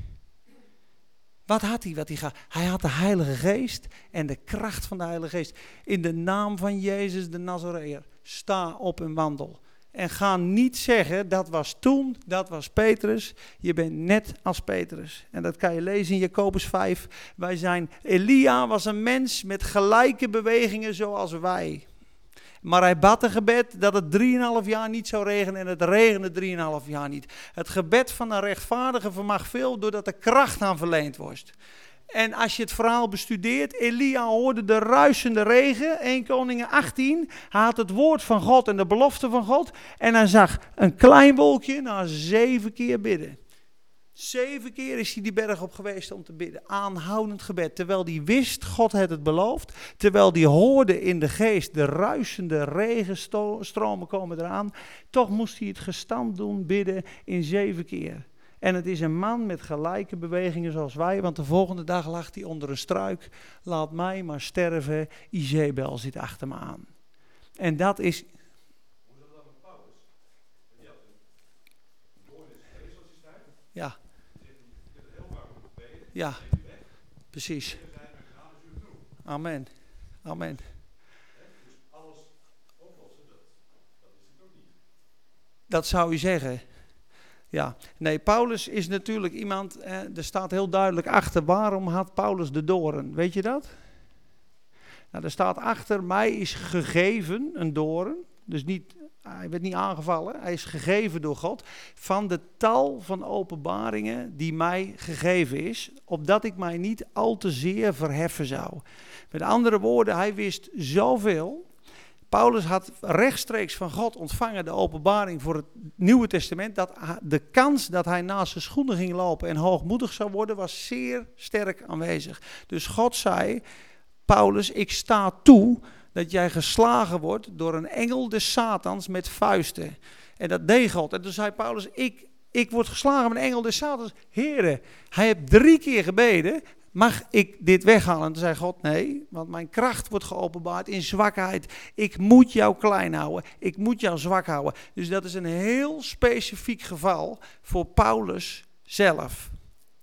Wat had hij? Wat hij, gaat? hij had de Heilige Geest en de kracht van de Heilige Geest. In de naam van Jezus de Nazareër sta op en wandel. En ga niet zeggen, dat was toen, dat was Petrus. Je bent net als Petrus. En dat kan je lezen in Jacobus 5. Wij zijn, Elia was een mens met gelijke bewegingen zoals wij. Maar hij bad een gebed dat het 3,5 jaar niet zou regenen en het regende 3,5 jaar niet. Het gebed van een rechtvaardige vermag veel doordat er kracht aan verleend wordt. En als je het verhaal bestudeert, Elia hoorde de ruisende regen, 1 Koningen 18. Hij had het woord van God en de belofte van God. En hij zag een klein wolkje na zeven keer bidden. Zeven keer is hij die berg op geweest om te bidden. Aanhoudend gebed. Terwijl hij wist, God had het beloofd. Terwijl hij hoorde in de geest de ruisende regenstromen komen eraan. Toch moest hij het gestand doen, bidden in zeven keer. En het is een man met gelijke bewegingen zoals wij, want de volgende dag lag hij onder een struik. Laat mij maar sterven, Izebel zit achter me aan. En dat is. Ja. Ja, precies. Amen. Amen. Dat zou u zeggen. Ja, nee, Paulus is natuurlijk iemand, eh, er staat heel duidelijk achter, waarom had Paulus de doren? Weet je dat? Nou, er staat achter, mij is gegeven een doren, dus niet, hij werd niet aangevallen, hij is gegeven door God, van de tal van openbaringen die mij gegeven is, opdat ik mij niet al te zeer verheffen zou. Met andere woorden, hij wist zoveel, Paulus had rechtstreeks van God ontvangen de openbaring voor het Nieuwe Testament. Dat de kans dat hij naast zijn schoenen ging lopen en hoogmoedig zou worden, was zeer sterk aanwezig. Dus God zei: Paulus, ik sta toe dat jij geslagen wordt door een engel des Satans met vuisten. En dat deed God. En toen zei Paulus: Ik, ik word geslagen met een engel des Satans. Heren, hij heeft drie keer gebeden mag ik dit weghalen? En toen zei God, nee, want mijn kracht wordt geopenbaard in zwakheid. Ik moet jou klein houden, ik moet jou zwak houden. Dus dat is een heel specifiek geval voor Paulus zelf.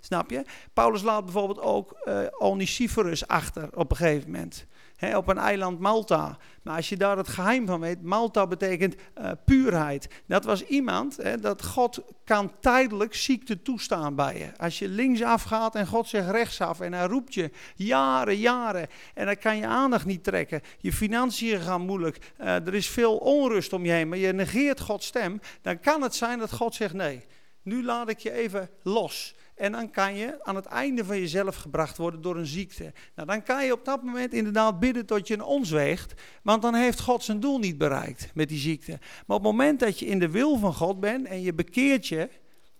Snap je? Paulus laat bijvoorbeeld ook uh, achter op een gegeven moment op een eiland Malta. Maar als je daar het geheim van weet, Malta betekent uh, puurheid. Dat was iemand, dat God kan tijdelijk ziekte toestaan bij je. Als je linksaf gaat en God zegt rechtsaf en hij roept je jaren, jaren. En dan kan je aandacht niet trekken. Je financiën gaan moeilijk. Uh, er is veel onrust om je heen, maar je negeert Gods stem. Dan kan het zijn dat God zegt nee, nu laat ik je even los. En dan kan je aan het einde van jezelf gebracht worden door een ziekte. Nou, dan kan je op dat moment inderdaad bidden tot je een ons weegt. Want dan heeft God zijn doel niet bereikt met die ziekte. Maar op het moment dat je in de wil van God bent en je bekeert je.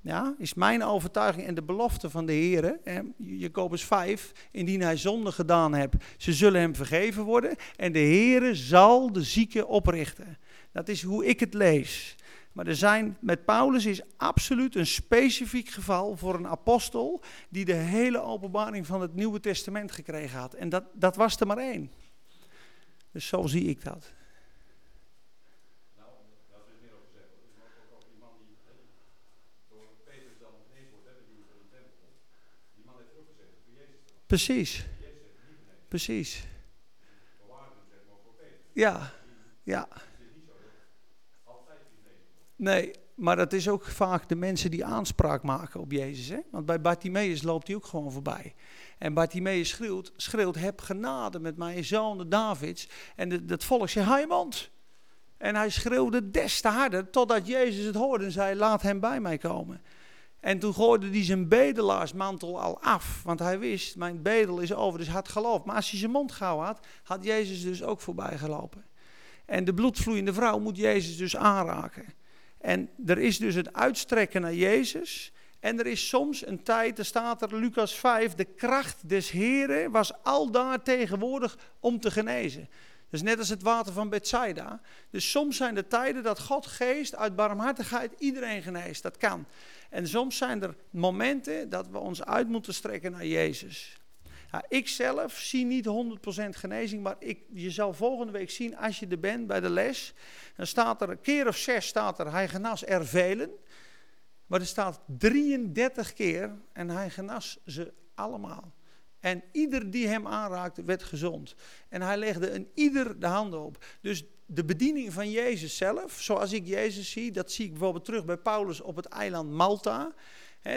Ja, is mijn overtuiging en de belofte van de Heer. Jacobus 5, indien hij zonde gedaan hebt, ze zullen hem vergeven worden. En de Heer zal de zieke oprichten. Dat is hoe ik het lees. Maar er zijn, met Paulus is absoluut een specifiek geval voor een apostel die de hele openbaring van het Nieuwe Testament gekregen had. En dat, dat was er maar één. Dus zo zie ik dat. Precies. Precies. Ja, ja. Nee, maar dat is ook vaak de mensen die aanspraak maken op Jezus. Hè? Want bij Bartimaeus loopt hij ook gewoon voorbij. En Bartimaeus schreeuwt, schreeuwt, heb genade met mijn zoon Davids. En het volk zegt, mond. En hij schreeuwde des te harder, totdat Jezus het hoorde en zei, laat hem bij mij komen. En toen gooide hij zijn bedelaarsmantel al af, want hij wist, mijn bedel is over, dus had geloof. Maar als hij zijn mond gauw had, had Jezus dus ook voorbij gelopen. En de bloedvloeiende vrouw moet Jezus dus aanraken. En er is dus het uitstrekken naar Jezus. En er is soms een tijd, er staat er Lucas 5, de kracht des Heren was al daar tegenwoordig om te genezen. Dus net als het water van Bethsaida. Dus soms zijn er tijden dat God geest uit barmhartigheid iedereen geneest. Dat kan. En soms zijn er momenten dat we ons uit moeten strekken naar Jezus. Ja, ik zelf zie niet 100% genezing, maar ik, je zal volgende week zien als je er bent bij de les. Dan staat er een keer of zes staat er, hij genas er velen. Maar er staat 33 keer en hij genas ze allemaal. En ieder die hem aanraakte werd gezond. En hij legde een ieder de handen op. Dus de bediening van Jezus zelf, zoals ik Jezus zie, dat zie ik bijvoorbeeld terug bij Paulus op het eiland Malta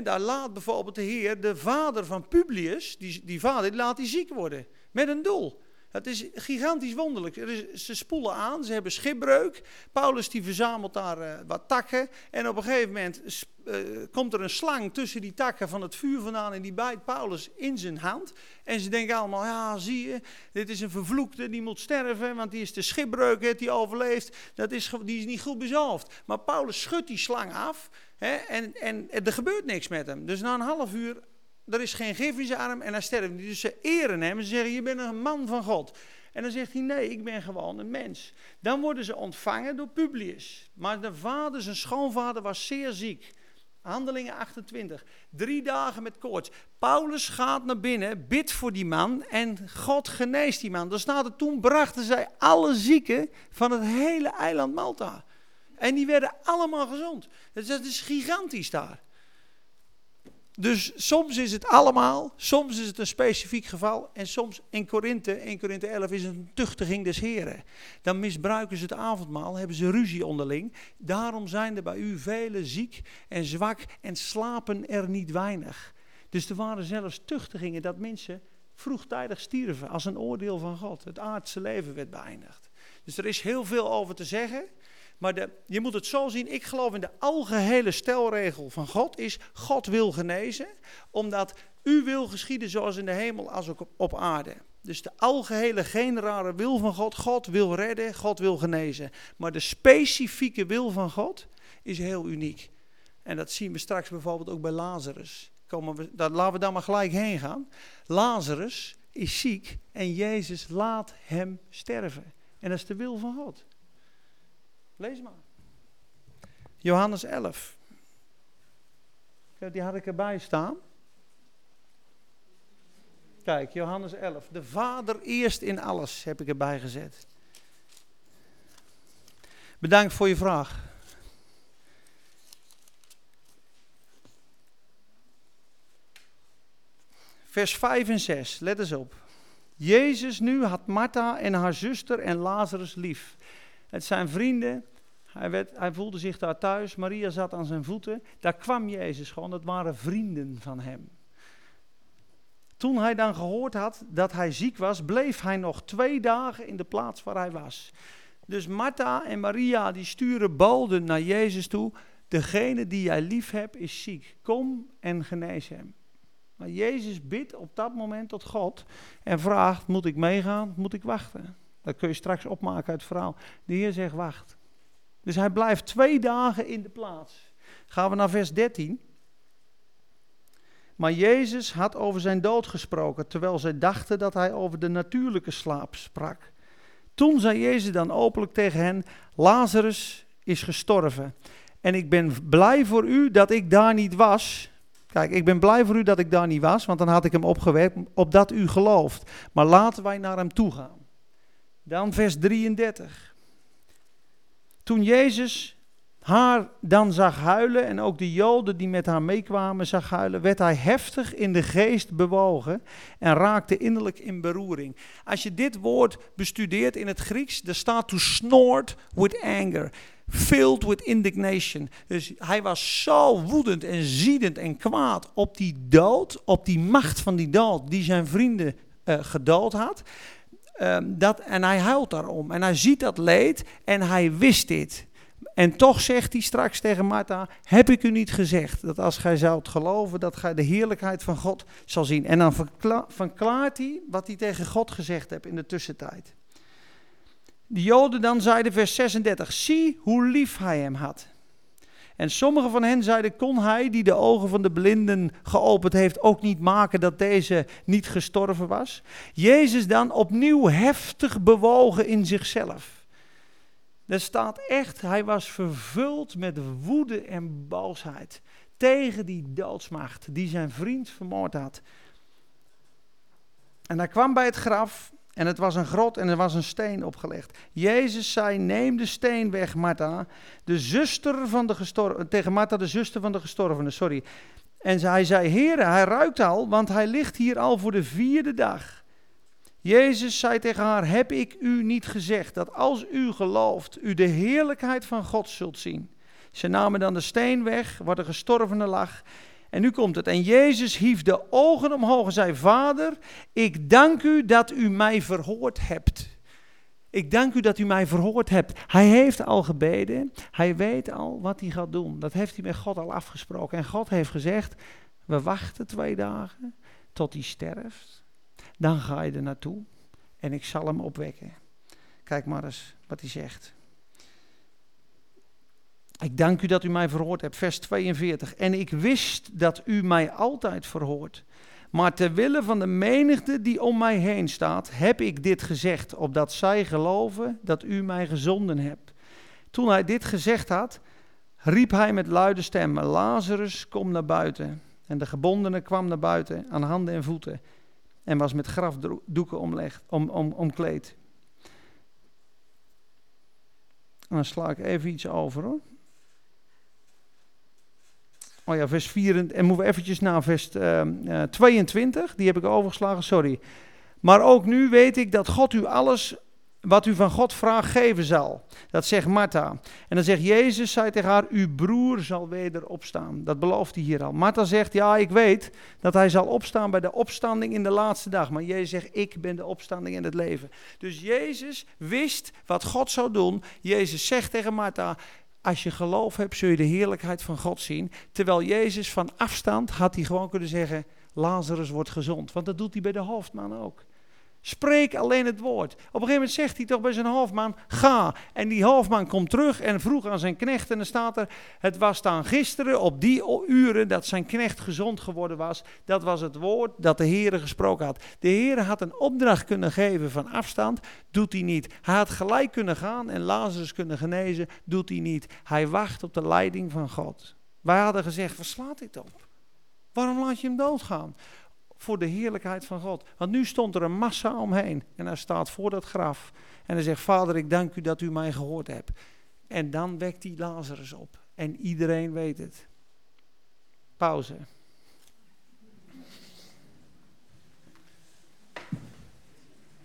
daar laat bijvoorbeeld de Heer de vader van Publius, die, die vader, die laat hij ziek worden. Met een doel. Het is gigantisch wonderlijk. Is, ze spoelen aan, ze hebben schipbreuk. Paulus die verzamelt daar uh, wat takken. En op een gegeven moment uh, komt er een slang tussen die takken van het vuur vandaan. En die bijt Paulus in zijn hand. En ze denken allemaal, ja zie je, dit is een vervloekte, die moet sterven. Want die is de schipbreuk, die overleefd. Dat is, die is niet goed bezalfd. Maar Paulus schudt die slang af. En, en er gebeurt niks met hem. Dus na een half uur er is geen gif in zijn arm en hij sterft. Dus ze eren hem en ze zeggen, je bent een man van God. En dan zegt hij, nee, ik ben gewoon een mens. Dan worden ze ontvangen door Publius. Maar de vader, zijn schoonvader, was zeer ziek. Handelingen 28. Drie dagen met koorts. Paulus gaat naar binnen, bidt voor die man en God geneest die man. Dan toen brachten zij alle zieken van het hele eiland Malta. En die werden allemaal gezond. Dus dat is gigantisch daar. Dus soms is het allemaal, soms is het een specifiek geval en soms in Korinthe, 1 Korinthe 11 is het een tuchtiging des Heren. Dan misbruiken ze het avondmaal, hebben ze ruzie onderling. Daarom zijn er bij u velen ziek en zwak en slapen er niet weinig. Dus er waren zelfs tuchtigingen dat mensen vroegtijdig stierven als een oordeel van God. Het aardse leven werd beëindigd. Dus er is heel veel over te zeggen. Maar je moet het zo zien, ik geloof in de algehele stelregel van God is, God wil genezen, omdat u wil geschieden zoals in de hemel als ook op, aarde. Dus de algehele generale wil van God, God wil redden, God wil genezen. Maar de specifieke wil van God is heel uniek. En dat zien we straks bijvoorbeeld ook bij Lazarus. We, dat, laten we dan maar gelijk heen gaan. Lazarus is ziek en Jezus laat hem sterven. En dat is de wil van God. Lees maar. Johannes 11. Die had ik erbij staan. Kijk, Johannes 11. De Vader eerst in alles heb ik erbij gezet. Bedankt voor je vraag. Vers 5 en 6, let eens op. Jezus nu had Martha en haar zuster en Lazarus lief. Het zijn vrienden. Hij, werd, hij voelde zich daar thuis. Maria zat aan zijn voeten. Daar kwam Jezus gewoon. Dat waren vrienden van hem. Toen hij dan gehoord had dat hij ziek was, bleef hij nog twee dagen in de plaats waar hij was. Dus Martha en Maria die sturen boden naar Jezus toe. Degene die jij lief hebt is ziek. Kom en genees hem. Maar Jezus bidt op dat moment tot God en vraagt: Moet ik meegaan? Moet ik wachten? Dat kun je straks opmaken uit het verhaal. De Heer zegt wacht. Dus hij blijft twee dagen in de plaats. Gaan we naar vers 13. Maar Jezus had over zijn dood gesproken, terwijl zij dachten dat hij over de natuurlijke slaap sprak. Toen zei Jezus dan openlijk tegen hen: Lazarus is gestorven. En ik ben blij voor u dat ik daar niet was. Kijk, ik ben blij voor u dat ik daar niet was, want dan had ik hem opgewekt, opdat u gelooft. Maar laten wij naar hem toe gaan. Dan vers 33. Toen Jezus haar dan zag huilen en ook de Joden die met haar meekwamen zag huilen, werd hij heftig in de geest bewogen en raakte innerlijk in beroering. Als je dit woord bestudeert in het Grieks, er staat to snort with anger, filled with indignation. Dus hij was zo woedend en ziedend en kwaad op die dood, op die macht van die dood die zijn vrienden uh, gedood had. Um, dat, en hij huilt daarom. En hij ziet dat leed en hij wist dit. En toch zegt hij straks tegen Martha: Heb ik u niet gezegd dat als gij zoudt geloven, dat gij de heerlijkheid van God zal zien? En dan verklaart hij wat hij tegen God gezegd heeft in de tussentijd. De Joden dan zeiden, vers 36, zie hoe lief hij hem had. En sommigen van hen zeiden, kon hij die de ogen van de blinden geopend heeft ook niet maken dat deze niet gestorven was? Jezus dan opnieuw heftig bewogen in zichzelf. Er staat echt, hij was vervuld met woede en boosheid tegen die doodsmacht die zijn vriend vermoord had. En hij kwam bij het graf en het was een grot en er was een steen opgelegd. Jezus zei: Neem de steen weg, Martha. De zuster van de gestorven. Tegen Martha, de zuster van de gestorvene, sorry. En hij zei: Heere, hij ruikt al, want hij ligt hier al voor de vierde dag. Jezus zei tegen haar: Heb ik u niet gezegd dat als u gelooft, u de heerlijkheid van God zult zien? Ze namen dan de steen weg waar de gestorvene lag. En nu komt het. En Jezus hief de ogen omhoog en zei: Vader, ik dank u dat u mij verhoord hebt. Ik dank u dat u mij verhoord hebt. Hij heeft al gebeden. Hij weet al wat hij gaat doen. Dat heeft hij met God al afgesproken. En God heeft gezegd: We wachten twee dagen tot hij sterft. Dan ga je er naartoe en ik zal hem opwekken. Kijk maar eens wat hij zegt. Ik dank u dat u mij verhoord hebt. Vers 42. En ik wist dat u mij altijd verhoort. Maar ter wille van de menigte die om mij heen staat, heb ik dit gezegd, opdat zij geloven dat u mij gezonden hebt. Toen hij dit gezegd had, riep hij met luide stem: Lazarus, kom naar buiten. En de gebondene kwam naar buiten aan handen en voeten en was met grafdoeken omlegd, om, om, omkleed. En dan sla ik even iets over hoor. Oh ja, vers 4, en moeten we eventjes naar vers uh, uh, 22, die heb ik overgeslagen, sorry. Maar ook nu weet ik dat God u alles wat u van God vraagt geven zal. Dat zegt Martha. En dan zegt Jezus, zei tegen haar, uw broer zal weder opstaan. Dat belooft hij hier al. Martha zegt, ja, ik weet dat hij zal opstaan bij de opstanding in de laatste dag. Maar Jezus zegt, ik ben de opstanding in het leven. Dus Jezus wist wat God zou doen. Jezus zegt tegen Martha, als je geloof hebt, zul je de heerlijkheid van God zien. Terwijl Jezus van afstand had hij gewoon kunnen zeggen, Lazarus wordt gezond. Want dat doet hij bij de hoofdman ook. Spreek alleen het woord. Op een gegeven moment zegt hij toch bij zijn hoofdman: Ga. En die hoofdman komt terug en vroeg aan zijn knecht. En dan staat er: Het was dan gisteren op die uren dat zijn knecht gezond geworden was. Dat was het woord dat de Heer gesproken had. De Heer had een opdracht kunnen geven van afstand. Doet hij niet. Hij had gelijk kunnen gaan en Lazarus kunnen genezen. Doet hij niet. Hij wacht op de leiding van God. Wij hadden gezegd: Verslaat dit op. Waarom laat je hem doodgaan? Voor de heerlijkheid van God. Want nu stond er een massa omheen en hij staat voor dat graf. En hij zegt, vader ik dank u dat u mij gehoord hebt. En dan wekt hij Lazarus op. En iedereen weet het. Pauze.